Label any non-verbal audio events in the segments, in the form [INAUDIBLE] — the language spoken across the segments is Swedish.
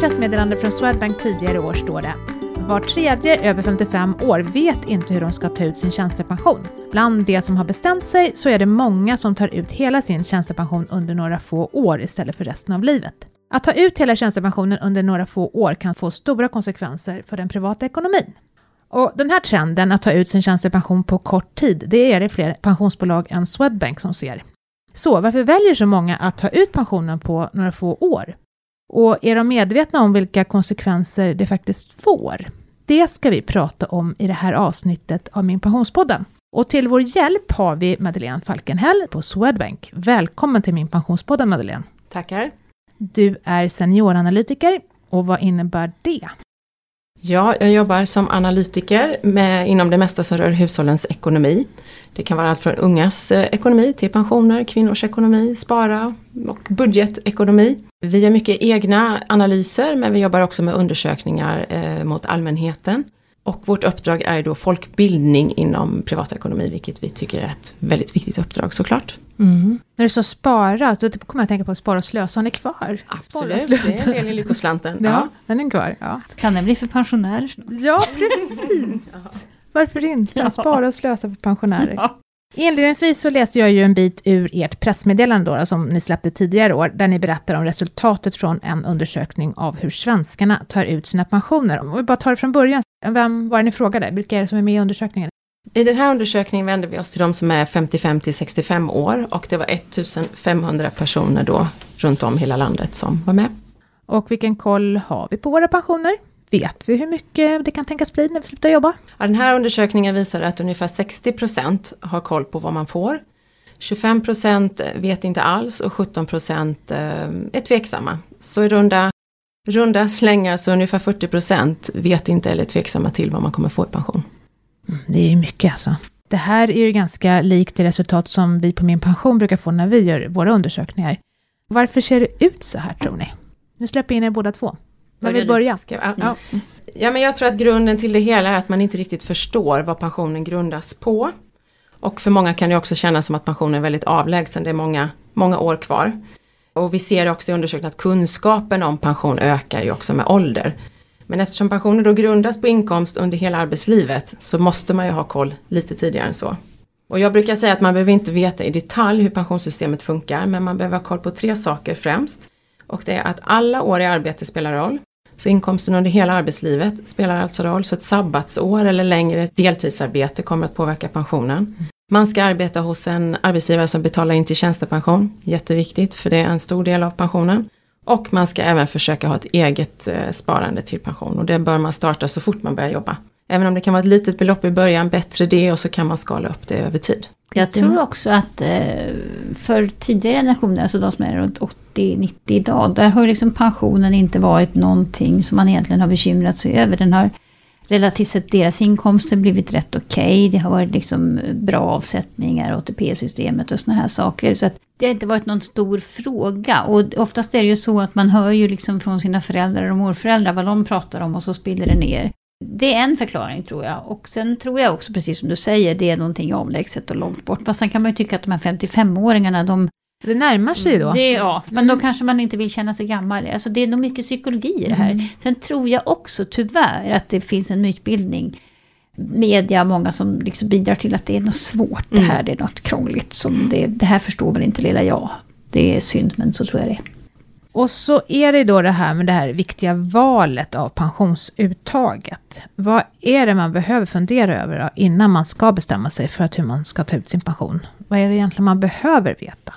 ett pressmeddelande från Swedbank tidigare i år står det var tredje över 55 år vet inte hur de ska ta ut sin tjänstepension. Bland de som har bestämt sig så är det många som tar ut hela sin tjänstepension under några få år istället för resten av livet. Att ta ut hela tjänstepensionen under några få år kan få stora konsekvenser för den privata ekonomin. Och den här trenden att ta ut sin tjänstepension på kort tid, det är det fler pensionsbolag än Swedbank som ser. Så varför väljer så många att ta ut pensionen på några få år? Och är de medvetna om vilka konsekvenser det faktiskt får? Det ska vi prata om i det här avsnittet av Min Pensionspodden. Och till vår hjälp har vi Madeleine Falkenhäll på Swedbank. Välkommen till Min Pensionspodden Madeleine. Tackar. Du är senioranalytiker och vad innebär det? Ja, jag jobbar som analytiker med, inom det mesta som rör hushållens ekonomi. Det kan vara allt från ungas eh, ekonomi till pensioner, kvinnors ekonomi, spara och budgetekonomi. Vi gör mycket egna analyser men vi jobbar också med undersökningar eh, mot allmänheten. Och vårt uppdrag är då folkbildning inom privatekonomi, vilket vi tycker är ett väldigt viktigt uppdrag såklart. Mm. När du sa spara, då kommer jag att tänka på spara och slösa, har ni kvar? Absolut, det är en del i lyckoslanten. ja, ja, den är kvar. Ja. Kan den bli för pensionärer snart? Ja, precis. [LAUGHS] ja. Varför inte? Spara och slösa för pensionärer. Ja. Inledningsvis så läste jag ju en bit ur ert pressmeddelande då, som ni släppte tidigare år, där ni berättar om resultatet från en undersökning av hur svenskarna tar ut sina pensioner. Om vi bara tar det från början, vem var det ni frågade? Vilka är det som är med i undersökningen? I den här undersökningen vände vi oss till de som är 55 till 65 år och det var 1500 personer då runt om hela landet som var med. Och vilken koll har vi på våra pensioner? Vet vi hur mycket det kan tänkas bli när vi slutar jobba? Ja, den här undersökningen visar att ungefär 60 procent har koll på vad man får. 25 procent vet inte alls och 17 procent eh, är tveksamma. Så i runda, runda slängar så ungefär 40 procent vet inte eller är tveksamma till vad man kommer få i pension. Mm, det är ju mycket alltså. Det här är ju ganska likt det resultat som vi på Min Pension brukar få när vi gör våra undersökningar. Varför ser det ut så här tror ni? Nu släpper jag in er båda två. Vem vill börja? Ja. Ja. ja men jag tror att grunden till det hela är att man inte riktigt förstår vad pensionen grundas på. Och för många kan det också kännas som att pensionen är väldigt avlägsen, det är många, många år kvar. Och vi ser också i undersökningen att kunskapen om pension ökar ju också med ålder. Men eftersom pensionen då grundas på inkomst under hela arbetslivet så måste man ju ha koll lite tidigare än så. Och jag brukar säga att man behöver inte veta i detalj hur pensionssystemet funkar men man behöver ha koll på tre saker främst. Och det är att alla år i arbete spelar roll. Så inkomsten under hela arbetslivet spelar alltså roll, så ett sabbatsår eller längre deltidsarbete kommer att påverka pensionen. Man ska arbeta hos en arbetsgivare som betalar in till tjänstepension, jätteviktigt för det är en stor del av pensionen. Och man ska även försöka ha ett eget eh, sparande till pension och det bör man starta så fort man börjar jobba. Även om det kan vara ett litet belopp i början, bättre det och så kan man skala upp det över tid. Jag tror också att eh, för tidigare generationer, alltså de som är runt 80-90 idag, där har liksom pensionen inte varit någonting som man egentligen har bekymrat sig över. Den har relativt sett deras inkomster blivit rätt okej. Okay. Det har varit liksom bra avsättningar, ATP-systemet och såna här saker. Så att det har inte varit någon stor fråga. Och oftast är det ju så att man hör ju liksom från sina föräldrar och morföräldrar vad de pratar om och så spiller det ner. Det är en förklaring tror jag. Och sen tror jag också, precis som du säger, det är någonting avlägset och långt bort. Fast sen kan man ju tycka att de här 55-åringarna, de... Det närmar sig då. Det, ja, men då kanske man inte vill känna sig gammal. Alltså det är nog mycket psykologi i det här. Mm. Sen tror jag också tyvärr att det finns en mytbildning. Media, många som liksom bidrar till att det är något svårt det här, mm. det är något krångligt. Som det, det här förstår väl inte lilla jag. Det är synd, men så tror jag det är. Och så är det då det här med det här viktiga valet av pensionsuttaget. Vad är det man behöver fundera över innan man ska bestämma sig för att hur man ska ta ut sin pension? Vad är det egentligen man behöver veta?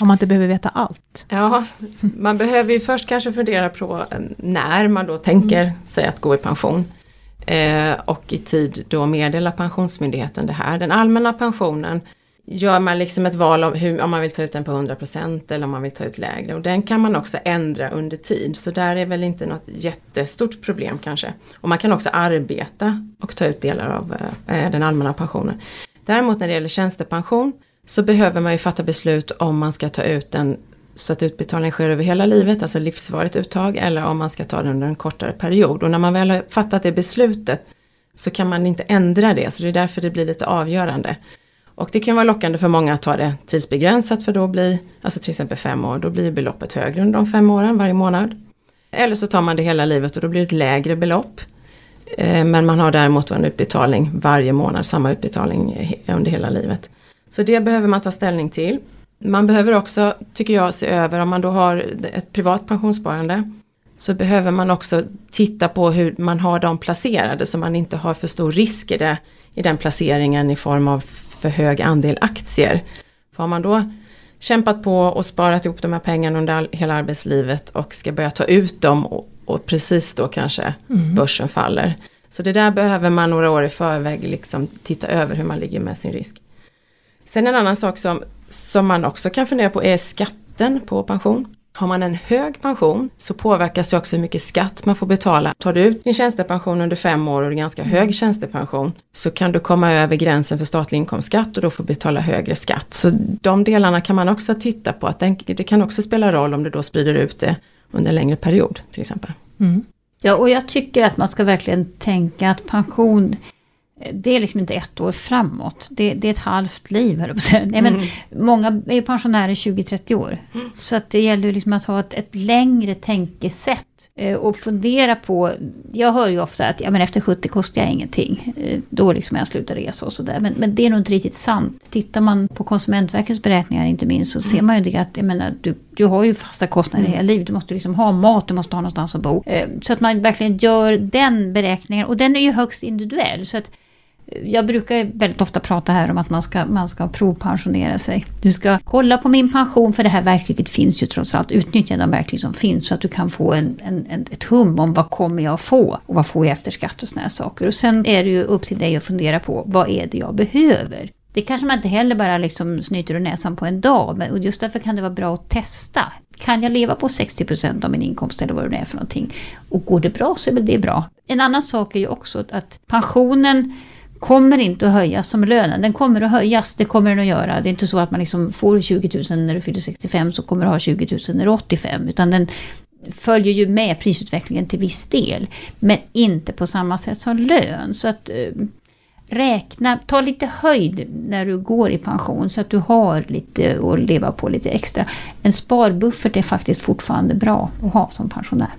Om man inte behöver veta allt. Ja, man behöver ju först kanske fundera på när man då tänker mm. sig att gå i pension. Eh, och i tid då meddela Pensionsmyndigheten det här. Den allmänna pensionen gör man liksom ett val om, hur, om man vill ta ut den på 100% eller om man vill ta ut lägre. Och den kan man också ändra under tid. Så där är väl inte något jättestort problem kanske. Och man kan också arbeta och ta ut delar av eh, den allmänna pensionen. Däremot när det gäller tjänstepension så behöver man ju fatta beslut om man ska ta ut den så att utbetalningen sker över hela livet, alltså livsvarigt uttag, eller om man ska ta den under en kortare period. Och när man väl har fattat det beslutet så kan man inte ändra det, så det är därför det blir lite avgörande. Och det kan vara lockande för många att ta det tidsbegränsat för då blir, alltså till exempel fem år, då blir beloppet högre under de fem åren varje månad. Eller så tar man det hela livet och då blir det ett lägre belopp. Eh, men man har däremot en utbetalning varje månad, samma utbetalning under hela livet. Så det behöver man ta ställning till. Man behöver också, tycker jag, se över om man då har ett privat pensionssparande. Så behöver man också titta på hur man har dem placerade så man inte har för stor risk i, det, i den placeringen i form av för hög andel aktier. För har man då kämpat på och sparat ihop de här pengarna under hela arbetslivet och ska börja ta ut dem och, och precis då kanske mm. börsen faller. Så det där behöver man några år i förväg liksom titta över hur man ligger med sin risk. Sen en annan sak som, som man också kan fundera på är skatten på pension. Har man en hög pension så påverkas ju också hur mycket skatt man får betala. Tar du ut din tjänstepension under fem år och en ganska hög tjänstepension så kan du komma över gränsen för statlig inkomstskatt och då få betala högre skatt. Så de delarna kan man också titta på. att Det kan också spela roll om du då sprider ut det under en längre period till exempel. Mm. Ja, och jag tycker att man ska verkligen tänka att pension det är liksom inte ett år framåt. Det, det är ett halvt liv, höll jag på att säga. Nej, men mm. Många är pensionärer 20-30 år. Mm. Så att det gäller liksom att ha ett, ett längre tänkesätt. Eh, och fundera på, jag hör ju ofta att ja, men efter 70 kostar jag ingenting. Eh, då liksom jag slutar resa och sådär. Men, men det är nog inte riktigt sant. Tittar man på Konsumentverkets beräkningar inte minst så ser man ju det att jag menar, du, du har ju fasta kostnader mm. hela livet. Du måste liksom ha mat, du måste ha någonstans att bo. Eh, så att man verkligen gör den beräkningen. Och den är ju högst individuell. Så att jag brukar väldigt ofta prata här om att man ska, man ska provpensionera sig. Du ska kolla på min pension för det här verktyget finns ju trots allt. Utnyttja de verktyg som finns så att du kan få en, en, en, ett hum om vad kommer jag få och vad får jag efter skatt och såna här saker. Och sen är det ju upp till dig att fundera på vad är det jag behöver. Det kanske man inte heller bara liksom snyter ur näsan på en dag. Men just därför kan det vara bra att testa. Kan jag leva på 60% av min inkomst eller vad det nu är för någonting? Och går det bra så är väl det bra. En annan sak är ju också att pensionen kommer inte att höjas som lönen. Den kommer att höjas, det kommer den att göra. Det är inte så att man liksom får 20 000 när du fyller 65 så kommer du ha 20 000 när du är 85. Utan den följer ju med prisutvecklingen till viss del. Men inte på samma sätt som lön. Så att eh, räkna, ta lite höjd när du går i pension så att du har lite att leva på lite extra. En sparbuffert är faktiskt fortfarande bra att ha som pensionär.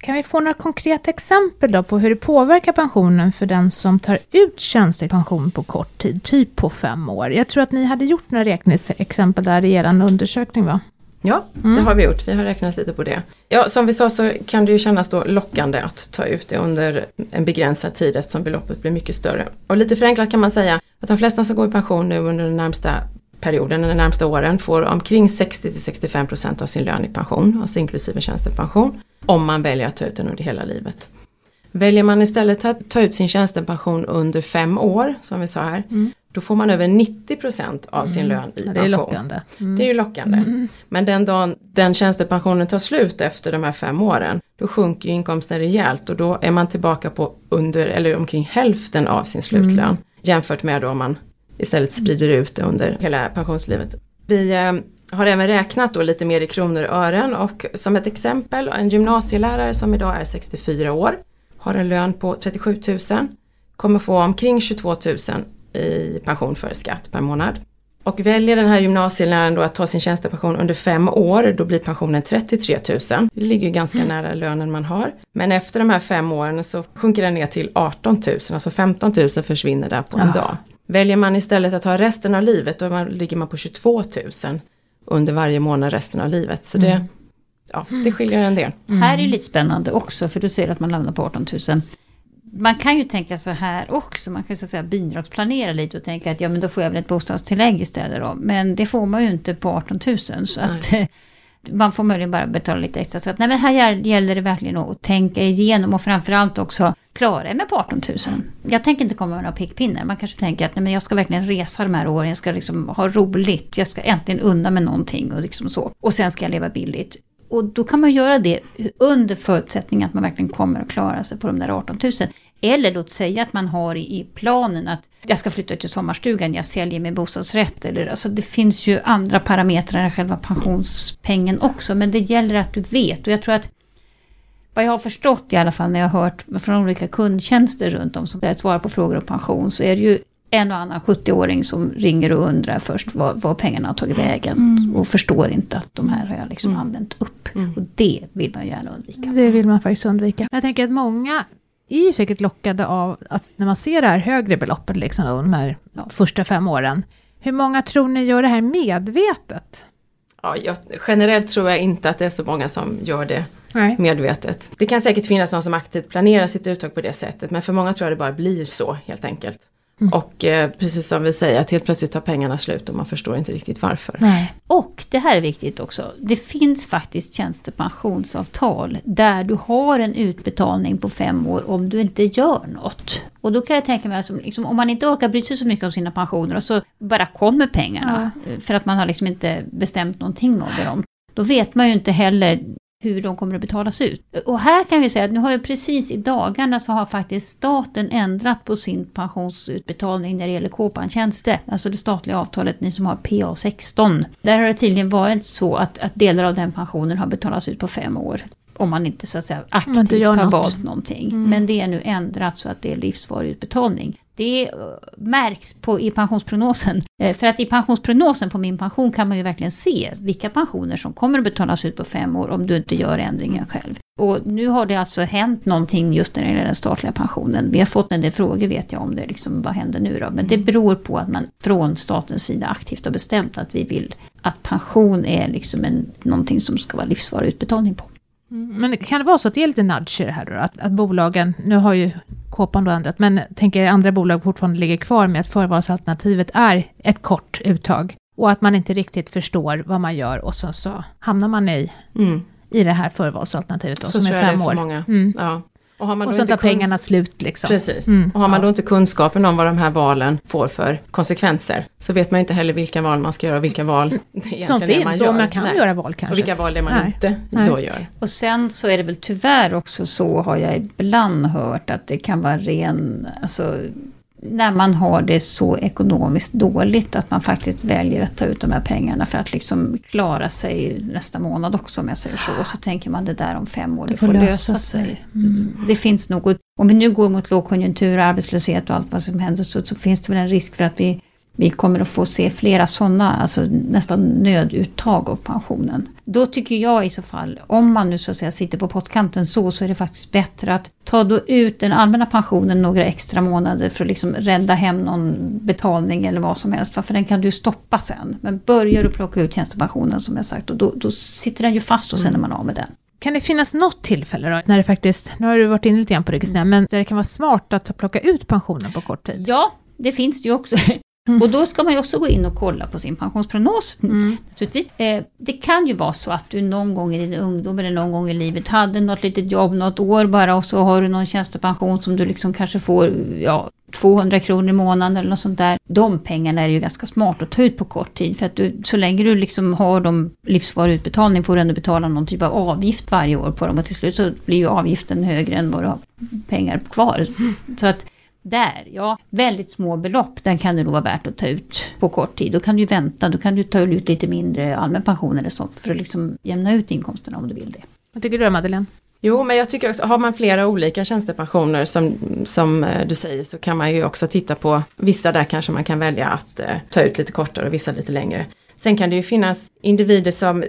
Kan vi få några konkreta exempel då på hur det påverkar pensionen för den som tar ut tjänstepension på kort tid, typ på fem år? Jag tror att ni hade gjort några räkneexempel där i er undersökning va? Ja, mm. det har vi gjort. Vi har räknat lite på det. Ja, som vi sa så kan det ju kännas då lockande att ta ut det under en begränsad tid eftersom beloppet blir mycket större. Och lite förenklat kan man säga att de flesta som går i pension nu under den närmsta perioden, de närmsta åren, får omkring 60-65% av sin lön i pension, alltså inklusive tjänstepension, om man väljer att ta ut den under hela livet. Väljer man istället att ta ut sin tjänstepension under fem år, som vi sa här, mm. då får man över 90% av sin mm. lön i pension. Det är lockande. Mm. Det är ju lockande. Mm. Men den dagen den tjänstepensionen tar slut efter de här fem åren, då sjunker inkomsten rejält och då är man tillbaka på under eller omkring hälften av sin slutlön. Mm. Jämfört med då om man istället sprider ut det under hela pensionslivet. Vi eh, har även räknat då lite mer i kronor och ören och som ett exempel en gymnasielärare som idag är 64 år har en lön på 37 000 kommer få omkring 22 000 i pension före skatt per månad. Och väljer den här gymnasieläraren då att ta sin tjänstepension under fem år, då blir pensionen 33 000. Det ligger ganska mm. nära lönen man har. Men efter de här fem åren så sjunker den ner till 18 000, alltså 15 000 försvinner där på en ja. dag. Väljer man istället att ha resten av livet då ligger man på 22 000 under varje månad resten av livet. Så det, mm. ja, det skiljer en del. Mm. Här är lite spännande också för du säger att man landar på 18 000. Man kan ju tänka så här också, man kan så att säga bidragsplanera lite och tänka att ja men då får jag väl ett bostadstillägg istället då. Men det får man ju inte på 18 000 så att [LAUGHS] man får möjligen bara betala lite extra. Så att, nej, men här gäller det verkligen att tänka igenom och framförallt också klara mig på 18 000. Jag tänker inte komma med några pekpinnar. Man kanske tänker att nej, men jag ska verkligen resa de här åren. Jag ska liksom ha roligt. Jag ska äntligen unna mig någonting och liksom så. Och sen ska jag leva billigt. Och då kan man göra det under förutsättning att man verkligen kommer att klara sig på de där 18 000. Eller låt säga att man har i planen att jag ska flytta till sommarstugan, jag säljer min bostadsrätt. Eller, alltså det finns ju andra parametrar än själva pensionspengen också. Men det gäller att du vet. Och jag tror att vad jag har förstått i alla fall när jag har hört från olika kundtjänster runt om som svarar på frågor om pension så är det ju en och annan 70-åring som ringer och undrar först vad, vad pengarna har tagit vägen. Mm. Och förstår inte att de här har jag liksom mm. använt upp. Mm. Och det vill man gärna undvika. Det vill man faktiskt undvika. Jag tänker att många är ju säkert lockade av att när man ser det här högre beloppet, liksom, de här ja. första fem åren. Hur många tror ni gör det här medvetet? Ja, jag, generellt tror jag inte att det är så många som gör det Nej. medvetet. Det kan säkert finnas någon som aktivt planerar sitt uttag på det sättet men för många tror jag det bara blir så helt enkelt. Mm. Och eh, precis som vi säger att helt plötsligt tar pengarna slut och man förstår inte riktigt varför. Nej. Och det här är viktigt också. Det finns faktiskt tjänstepensionsavtal där du har en utbetalning på fem år om du inte gör något. Och då kan jag tänka mig, alltså, liksom, om man inte orkar bry sig så mycket om sina pensioner och så bara kommer pengarna. Ja. För att man har liksom inte bestämt någonting över dem. Då vet man ju inte heller hur de kommer att betalas ut. Och här kan vi säga att nu har ju precis i dagarna så har faktiskt staten ändrat på sin pensionsutbetalning när det gäller Kåpan-tjänster. Alltså det statliga avtalet, ni som har PA16. Där har det tydligen varit så att, att delar av den pensionen har betalats ut på fem år. Om man inte så att säga aktivt har något. valt någonting. Mm. Men det är nu ändrat så att det är livsvarig utbetalning. Det märks på, i pensionsprognosen. Eh, för att i pensionsprognosen på min pension kan man ju verkligen se vilka pensioner som kommer att betalas ut på fem år om du inte gör ändringar själv. Och nu har det alltså hänt någonting just när det gäller den statliga pensionen. Vi har fått en del frågor vet jag om det, liksom, vad händer nu då? Men det beror på att man från statens sida aktivt har bestämt att vi vill att pension är liksom en, någonting som ska vara livsvarig utbetalning på. Mm. Men kan det vara så att det är lite nudge i det här då? Att, att bolagen, nu har ju Kåpan då ändrat, men tänker andra bolag fortfarande ligger kvar med att förvalsalternativet är ett kort uttag. Och att man inte riktigt förstår vad man gör och så, så hamnar man i, mm. i det här förvalsalternativet då, så som är fem år. Mm. Ja. Och, har man och så tar pengarna slut liksom. Precis. Mm. Och har man då inte kunskapen om vad de här valen får för konsekvenser så vet man inte heller vilka val man ska göra och vilka val [LAUGHS] det Som finns, man gör. och man kan Nej. göra val kanske. Och vilka val det man Nej. inte Nej. då gör. Och sen så är det väl tyvärr också så har jag ibland hört att det kan vara ren, alltså när man har det så ekonomiskt dåligt att man faktiskt väljer att ta ut de här pengarna för att liksom klara sig nästa månad också om jag säger så. Och så tänker man det där om fem år, det, det får, får lösa sig. sig. Mm. Det finns något, om vi nu går mot lågkonjunktur, arbetslöshet och allt vad som händer så, så finns det väl en risk för att vi vi kommer att få se flera sådana, alltså nästan nöduttag av pensionen. Då tycker jag i så fall, om man nu så att säga sitter på pottkanten så, så är det faktiskt bättre att ta då ut den allmänna pensionen några extra månader för att liksom rädda hem någon betalning eller vad som helst. För den kan du stoppa sen. Men börjar du plocka ut tjänstepensionen som jag sagt, och då, då sitter den ju fast och sen är man av med den. Kan det finnas något tillfälle då, när det faktiskt, nu har du varit inne lite grann på det Kristina, men där det kan vara smart att plocka ut pensionen på kort tid? Ja, det finns det ju också. Mm. Och då ska man ju också gå in och kolla på sin pensionsprognos. Mm. Naturligtvis. Eh, det kan ju vara så att du någon gång i din ungdom eller någon gång i livet hade något litet jobb något år bara och så har du någon tjänstepension som du liksom kanske får ja, 200 kronor i månaden eller något sånt där. De pengarna är ju ganska smart att ta ut på kort tid. För att du, så länge du liksom har de livsvarig utbetalning får du ändå betala någon typ av avgift varje år på dem. Och till slut så blir ju avgiften högre än vad du har pengar kvar. Så att där, ja, väldigt små belopp, den kan det nog vara värt att ta ut på kort tid. Då kan du vänta, då kan du ta ut lite mindre allmän pension eller sånt för att liksom jämna ut inkomsterna om du vill det. Vad tycker du Madeleine? Jo, men jag tycker också, har man flera olika tjänstepensioner som, som eh, du säger så kan man ju också titta på, vissa där kanske man kan välja att eh, ta ut lite kortare och vissa lite längre. Sen kan det ju finnas individer som,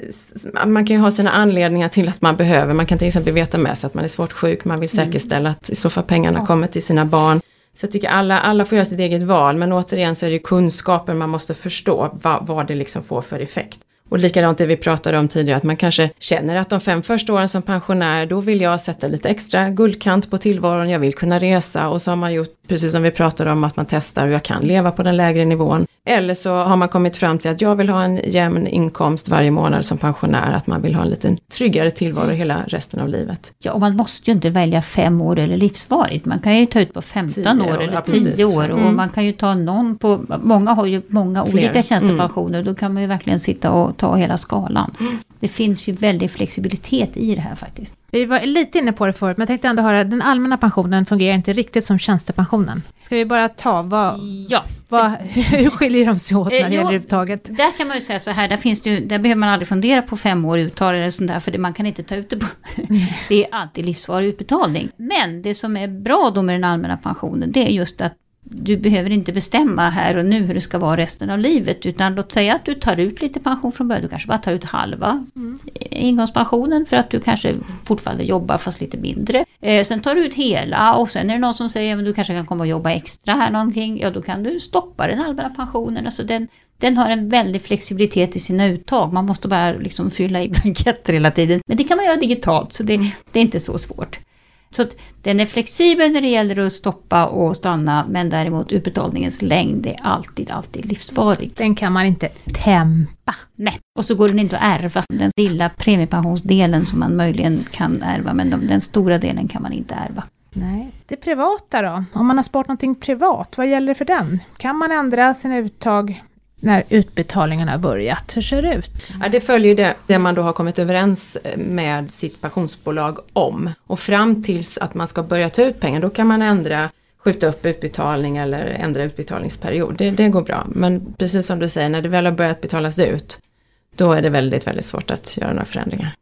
man kan ju ha sina anledningar till att man behöver, man kan till exempel veta med sig att man är svårt sjuk, man vill mm. säkerställa att i så fall pengarna kommer till sina barn. Så jag tycker alla, alla får göra sitt eget val men återigen så är det kunskapen man måste förstå vad, vad det liksom får för effekt. Och likadant det vi pratade om tidigare, att man kanske känner att de fem första åren som pensionär, då vill jag sätta lite extra guldkant på tillvaron, jag vill kunna resa och så har man gjort precis som vi pratade om att man testar hur jag kan leva på den lägre nivån. Eller så har man kommit fram till att jag vill ha en jämn inkomst varje månad som pensionär, att man vill ha en lite tryggare tillvaro hela resten av livet. Ja, och man måste ju inte välja fem år eller livsvarigt. Man kan ju ta ut på 15 år, år eller 10 år och mm. man kan ju ta någon på, många har ju många Fler. olika tjänstepensioner, mm. då kan man ju verkligen sitta och ta hela skalan. Mm. Det finns ju väldigt flexibilitet i det här faktiskt. Vi var lite inne på det förut, men jag tänkte ändå höra, den allmänna pensionen fungerar inte riktigt som tjänstepensionen. Ska vi bara ta, vad, ja, vad, [LAUGHS] hur skiljer de sig åt när det gäller uttaget? Där kan man ju säga så här, där, finns det, där behöver man aldrig fundera på fem år uttag eller sånt där, för det, man kan inte ta ut det på... [LAUGHS] det är alltid livsvarig utbetalning. Men det som är bra då med den allmänna pensionen, det är just att du behöver inte bestämma här och nu hur det ska vara resten av livet. Utan låt säga att du tar ut lite pension från början. Du kanske bara tar ut halva mm. ingångspensionen för att du kanske fortfarande jobbar fast lite mindre. Eh, sen tar du ut hela och sen är det någon som säger att du kanske kan komma och jobba extra här någonting. Ja då kan du stoppa den allmänna pensionen. Alltså den, den har en väldig flexibilitet i sina uttag. Man måste bara liksom fylla i [LAUGHS] blanketter hela tiden. Men det kan man göra digitalt så det, mm. det är inte så svårt. Så den är flexibel när det gäller att stoppa och stanna men däremot utbetalningens längd är alltid, alltid livsfarlig. Den kan man inte tempa. Nej, och så går den inte att ärva. Den lilla premiepensionsdelen som man möjligen kan ärva men de, den stora delen kan man inte ärva. Nej. Det privata då? Om man har sparat någonting privat, vad gäller för den? Kan man ändra sina uttag när utbetalningarna har börjat? Hur ser det ut? Ja, det följer det, det man då har kommit överens med sitt pensionsbolag om. Och fram tills att man ska börja ta ut pengar, då kan man ändra skjuta upp utbetalning eller ändra utbetalningsperiod. Det, det går bra. Men precis som du säger, när det väl har börjat betalas ut, då är det väldigt, väldigt svårt att göra några förändringar.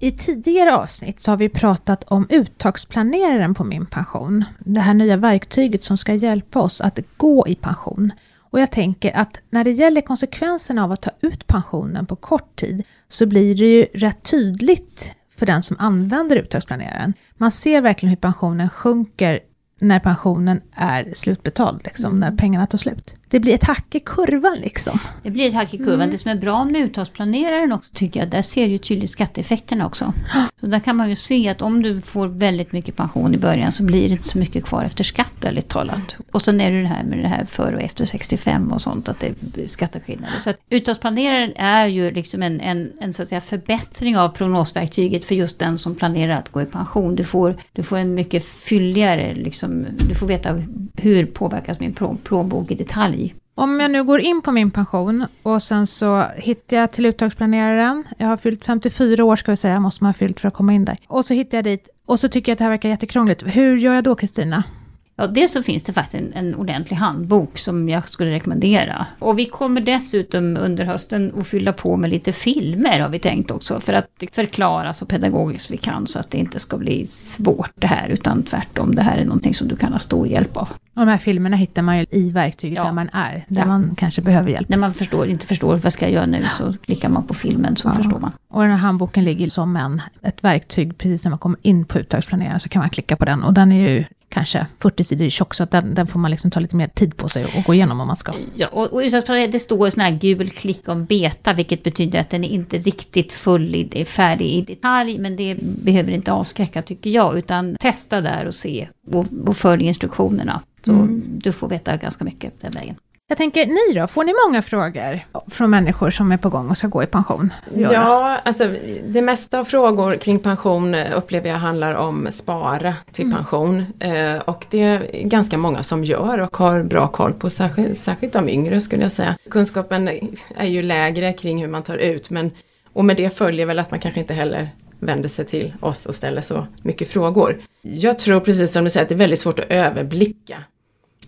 I tidigare avsnitt så har vi pratat om uttagsplaneraren på min pension. Det här nya verktyget som ska hjälpa oss att gå i pension. Och jag tänker att när det gäller konsekvenserna av att ta ut pensionen på kort tid så blir det ju rätt tydligt för den som använder uttagsplaneraren. Man ser verkligen hur pensionen sjunker när pensionen är slutbetald, liksom, mm. när pengarna tar slut. Det blir ett hack i kurvan liksom. Det blir ett hack i kurvan. Mm. Det som är bra med uttagsplaneraren också tycker jag, där ser ju tydligt skatteeffekterna också. Så där kan man ju se att om du får väldigt mycket pension i början så blir det inte så mycket kvar efter skatt ärligt talat. Och sen är det det här med det här före och efter 65 och sånt, att det är skatteskillnader. Så att uttagsplaneraren är ju liksom en, en, en så att säga förbättring av prognosverktyget för just den som planerar att gå i pension. Du får, du får en mycket fylligare, liksom, du får veta hur påverkas min plånbok i detalj om jag nu går in på min pension och sen så hittar jag till uttagsplaneraren. Jag har fyllt 54 år ska vi säga, måste man ha fyllt för att komma in där. Och så hittar jag dit och så tycker jag att det här verkar jättekrångligt. Hur gör jag då Kristina? Ja, dels så finns det faktiskt en, en ordentlig handbok som jag skulle rekommendera. Och vi kommer dessutom under hösten att fylla på med lite filmer har vi tänkt också. För att förklara så pedagogiskt vi kan så att det inte ska bli svårt det här. Utan tvärtom, det här är någonting som du kan ha stor hjälp av. Och de här filmerna hittar man ju i verktyget ja. där man är. Där ja. man kanske behöver hjälp. När man förstår, inte förstår vad ska jag göra nu så klickar man på filmen så ja. förstår man. Och den här handboken ligger som en, ett verktyg precis när man kommer in på uttagsplaneraren så kan man klicka på den. Och den är ju kanske 40 sidor tjock, så att den, den, får man liksom ta lite mer tid på sig och gå igenom om man ska. Ja, och, och det står sån här gul klick om beta, vilket betyder att den är inte riktigt full, i, färdig i detalj, men det behöver inte avskräcka tycker jag, utan testa där och se och, och följ instruktionerna. Så mm. du får veta ganska mycket den vägen. Jag tänker, ni då? Får ni många frågor från människor som är på gång och ska gå i pension? Ja, alltså det mesta av frågor kring pension upplever jag handlar om spara till mm. pension. Eh, och det är ganska många som gör och har bra koll på, särskilt, särskilt de yngre skulle jag säga. Kunskapen är ju lägre kring hur man tar ut men och med det följer väl att man kanske inte heller vänder sig till oss och ställer så mycket frågor. Jag tror precis som du säger att det är väldigt svårt att överblicka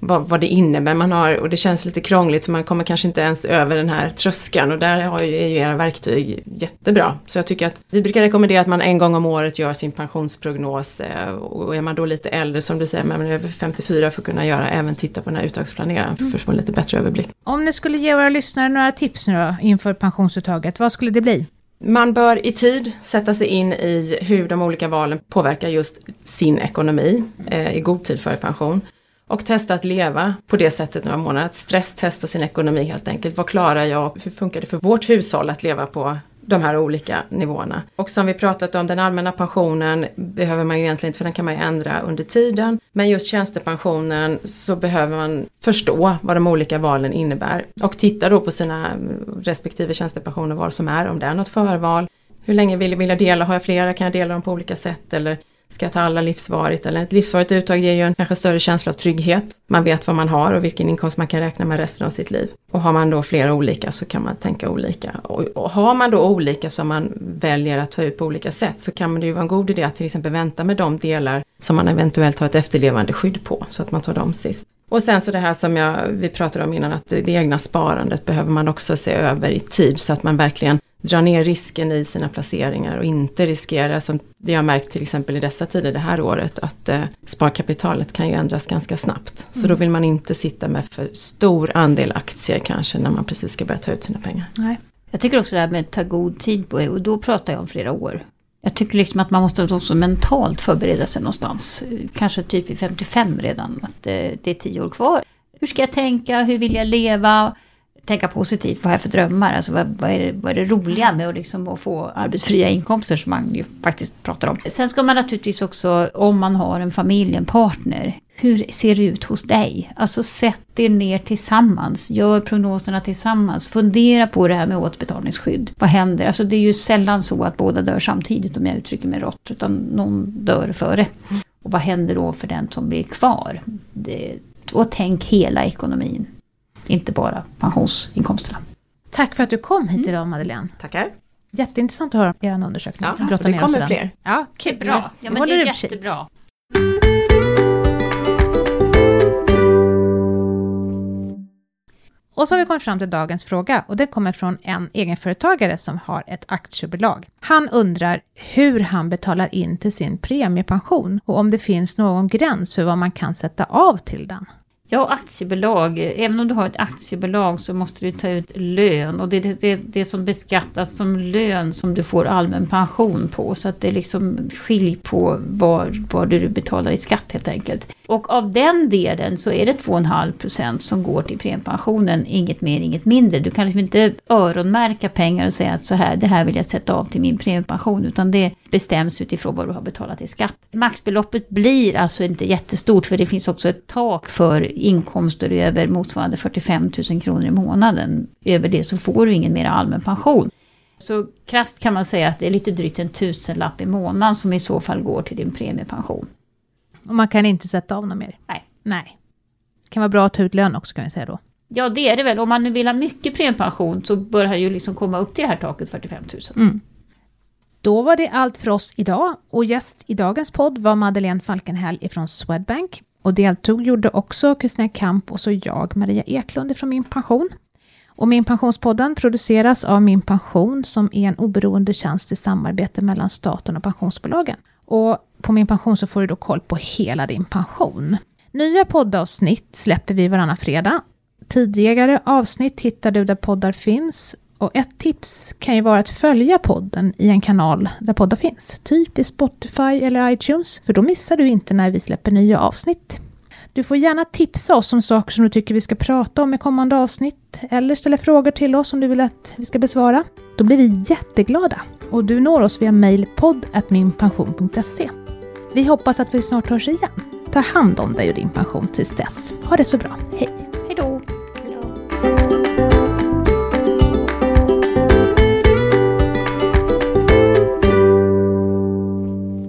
vad, vad det innebär man har och det känns lite krångligt så man kommer kanske inte ens över den här tröskeln och där har ju, är ju era verktyg jättebra. Så jag tycker att vi brukar rekommendera att man en gång om året gör sin pensionsprognos eh, och är man då lite äldre som du säger, men över 54 för att kunna göra, även titta på den här uttagsplaneraren för att få en lite bättre överblick. Om ni skulle ge våra lyssnare några tips nu då inför pensionsuttaget, vad skulle det bli? Man bör i tid sätta sig in i hur de olika valen påverkar just sin ekonomi eh, i god tid före pension. Och testa att leva på det sättet några månader. Att stresstesta sin ekonomi helt enkelt. Vad klarar jag? Hur funkar det för vårt hushåll att leva på de här olika nivåerna. Och som vi pratat om, den allmänna pensionen behöver man ju egentligen inte för den kan man ju ändra under tiden. Men just tjänstepensionen så behöver man förstå vad de olika valen innebär. Och titta då på sina respektive tjänstepensioner vad som är, om det är något förval. Hur länge vill jag dela? Har jag flera? Kan jag dela dem på olika sätt? Eller Ska jag ta alla livsvarigt? Eller ett livsvarigt uttag ger ju en kanske större känsla av trygghet. Man vet vad man har och vilken inkomst man kan räkna med resten av sitt liv. Och har man då flera olika så kan man tänka olika. Och, och har man då olika som man väljer att ta ut på olika sätt så kan det ju vara en god idé att till exempel vänta med de delar som man eventuellt har ett efterlevande skydd på. Så att man tar dem sist. Och sen så det här som jag, vi pratade om innan att det egna sparandet behöver man också se över i tid så att man verkligen dra ner risken i sina placeringar och inte riskera, som vi har märkt till exempel i dessa tider det här året, att eh, sparkapitalet kan ju ändras ganska snabbt. Så Mm. då vill man inte sitta med för stor andel aktier kanske när man precis ska börja ta ut sina pengar. Nej. Jag tycker också det här med att ta god tid på och då pratar jag om flera år. Jag tycker liksom att man måste också mentalt förbereda sig någonstans. Kanske typ vid 55 redan. Att eh, det är 10 år kvar. Hur ska jag tänka? Hur vill jag leva? Tänka positivt. Vad har jag för drömmar? Alltså vad, vad, är, det, vad är det roliga med att, liksom att få arbetsfria inkomster som man ju faktiskt pratar om. Sen ska man naturligtvis också, om man har en familj, en partner. Hur ser det ut hos dig? Alltså sätt er ner tillsammans. Gör prognoserna tillsammans. Fundera på det här med återbetalningsskydd. Vad händer? Alltså det är ju sällan så att båda dör samtidigt om jag uttrycker mig rått. Utan någon dör före. Och vad händer då för den som blir kvar? Det, och tänk hela ekonomin. Inte bara pensionsinkomsterna. Tack för att du kom hit idag Madeleine. Tackar! Jätteintressant att höra er undersökning. Ja, det kommer fler. Ja, kul. Ja, Då men håller det är jättebra. Och så har vi kommit fram till dagens fråga och det kommer från en egenföretagare som har ett aktiebolag. Han undrar hur han betalar in till sin premiepension och om det finns någon gräns för vad man kan sätta av till den. Ja, aktiebolag. Även om du har ett aktiebolag så måste du ta ut lön. Och det är det, det, som beskattas som lön som du får allmän pension på. Så att det är liksom skilj på vad, vad du betalar i skatt helt enkelt. Och av den delen så är det 2,5 procent som går till premiepensionen. Inget mer, inget mindre. Du kan liksom inte öronmärka pengar och säga att så här, det här vill jag sätta av till min premiepension. Utan det bestäms utifrån vad du har betalat i skatt. Maxbeloppet blir alltså inte jättestort för det finns också ett tak för inkomster över motsvarande 45 000 kronor i månaden. Över det så får du ingen mer allmän pension. Så krasst kan man säga att det är lite drygt en tusenlapp i månaden som i så fall går till din premiepension. Och man kan inte sätta av något mer. Nej. Nej. Det kan vara bra att ta ut lön också kan vi säga då. Ja det är det väl. Om man nu vill ha mycket premiepension så bör han ju liksom komma upp till det här taket 45 000. Mm. Då var det allt för oss idag och gäst i dagens podd var Madeleine Falkenhäll ifrån Swedbank. Och deltog gjorde också Kristina Kamp och så jag, Maria Eklund från Min Pension. Och Min Pensionspodden produceras av Min Pension som är en oberoende tjänst i samarbete mellan staten och pensionsbolagen. Och på Min Pension så får du då koll på hela din pension. Nya poddavsnitt släpper vi varannan fredag. Tidigare avsnitt hittar du där poddar finns och ett tips kan ju vara att följa podden i en kanal där poddar finns, typ i Spotify eller iTunes, för då missar du inte när vi släpper nya avsnitt. Du får gärna tipsa oss om saker som du tycker vi ska prata om i kommande avsnitt, eller ställa frågor till oss om du vill att vi ska besvara. Då blir vi jätteglada. Och du når oss via mejl podd.minpension.se. Vi hoppas att vi snart hörs igen. Ta hand om dig och din pension tills dess. Ha det så bra. Hej!